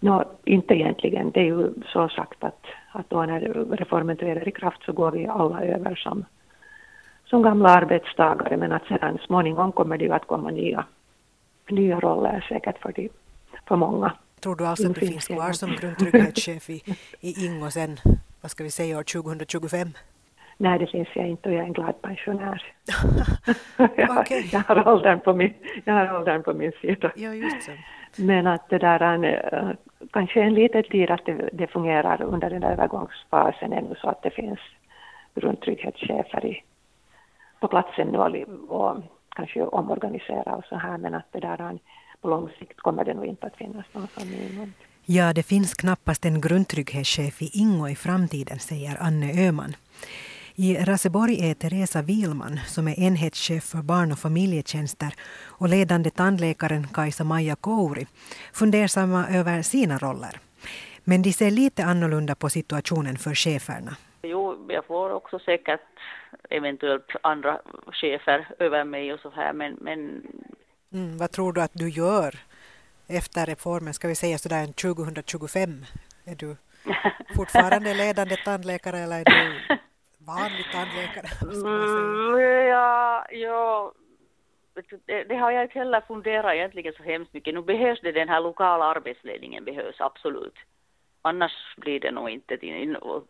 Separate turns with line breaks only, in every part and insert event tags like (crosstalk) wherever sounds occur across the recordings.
No, inte egentligen. Det är ju så sagt att, att då när reformen träder i kraft så går vi alla över som, som gamla arbetstagare men att sedan småningom kommer det ju att komma nya, nya roller säkert för, de, för många.
Tror du alltså att du finns kvar som grundtrygghetschef i, (laughs) i Ingo sen, vad ska vi säga, år 2025?
Nej, det finns jag inte och jag är en glad pensionär. (laughs) (laughs) jag, okay. jag, har åldern på min, jag har åldern på min sida.
Ja, just så.
Men att det där eh, kanske en liten tid att det, det fungerar under den där övergångsfasen ännu så att det finns grundtrygghetschefer i, på platsen nu och, och kanske omorganisera och så här men att det där eh, på lång sikt kommer det nog inte att finnas någon sån
Ja, det finns knappast en grundtrygghetschef i Ingo i framtiden, säger Anne Öhman. I Raseborg är Teresa Wilman, som är enhetschef för barn och familjetjänster och ledande tandläkaren Kajsa-Maja Kouri, fundersamma över sina roller. Men de ser lite annorlunda på situationen för cheferna.
Jo, jag får också säkert eventuellt andra chefer över mig och så här, men... men...
Mm, vad tror du att du gör efter reformen, ska vi säga sådär 2025? Är du (laughs) fortfarande ledande tandläkare eller är du vanlig tandläkare? (laughs)
Mm, ja, ja det, det, har jag inte heller funderat egentligen så hemskt mycket. Nu behövs det den här lokala arbetsledningen behövs absolut. Annars blir det nog inte,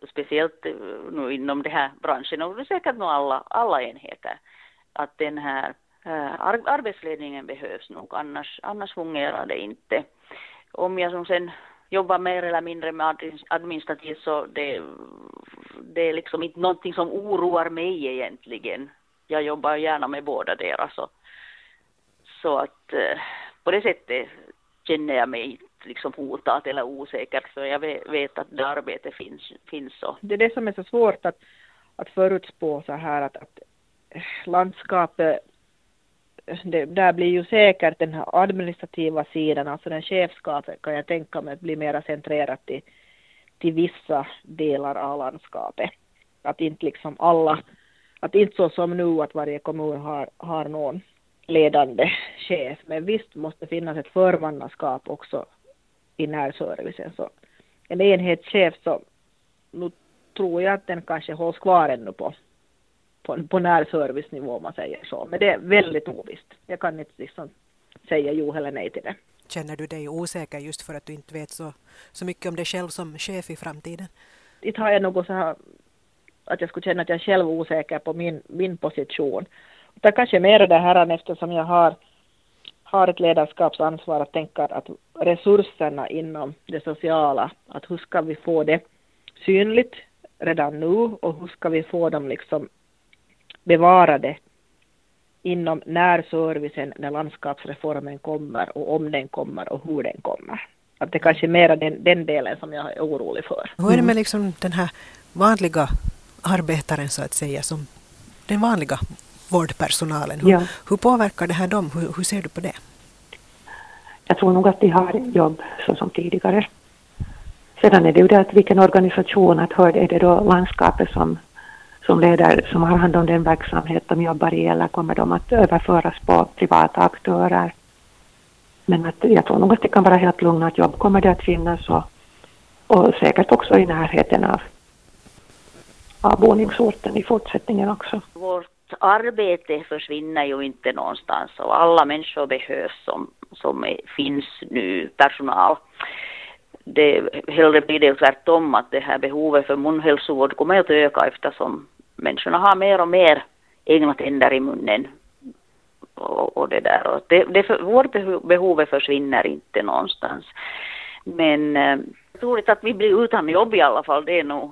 speciellt eh, nu inom den här branschen och säkert nog alla, alla enheter, att den här äh, arbetsledningen behövs nog, annars, annars fungerar det inte. Om jag som sen jobbar mer eller mindre med administrativt så det, det är liksom inte någonting som oroar mig egentligen. Jag jobbar gärna med båda deras. Så, så att eh, på det sättet känner jag mig liksom hotad eller osäker för jag vet att det arbetet finns. finns så.
Det är det som är så svårt att, att förutspå så här att, att eh, landskapet eh, det, där blir ju säkert den här administrativa sidan, alltså den chefskapet kan jag tänka mig att bli mera centrerat till, till vissa delar av landskapet. Att inte liksom alla, att inte så som nu att varje kommun har, har någon ledande chef, men visst måste finnas ett förmannaskap också i närservicen. Så en enhetschef så nu tror jag att den kanske hålls kvar ännu på på, på närservicenivå om man säger så. Men det är väldigt ovisst. Jag kan inte liksom säga jo eller nej till det.
Känner du dig osäker just för att du inte vet så, så mycket om dig själv som chef i framtiden?
Inte har jag något så här att jag skulle känna att jag själv är osäker på min, min position. Utan kanske mer det här eftersom jag har, har ett ledarskapsansvar att tänka att resurserna inom det sociala, att hur ska vi få det synligt redan nu och hur ska vi få dem liksom bevarade inom närservicen när landskapsreformen kommer och om den kommer och hur den kommer. Att det kanske är mer den, den delen som jag är orolig för.
Hur är det med liksom den här vanliga arbetaren så att säga, som den vanliga vårdpersonalen? Hur, ja. hur påverkar det här dem? Hur, hur, ser du på det?
Jag tror nog att de har jobb så som tidigare. Sedan är det ju det att vilken organisation, att hör, är det då landskapet som som leder, som har hand om den verksamhet de jobbar i eller kommer de att överföras på privata aktörer? Men att jag tror nog att det kan vara helt lugnt att jobb kommer det att finnas och, och säkert också i närheten av, av boningsorten i fortsättningen också.
Vårt arbete försvinner ju inte någonstans och alla människor behövs som, som är, finns nu, personal. Det, hellre blir det tvärtom att det här behovet för munhälsovård kommer att öka eftersom människorna har mer och mer egna tänder i munnen. Och, och det där. Och det, det för, vårt behov försvinner inte någonstans. Men eh, troligt att vi blir utan jobb i alla fall, det är nog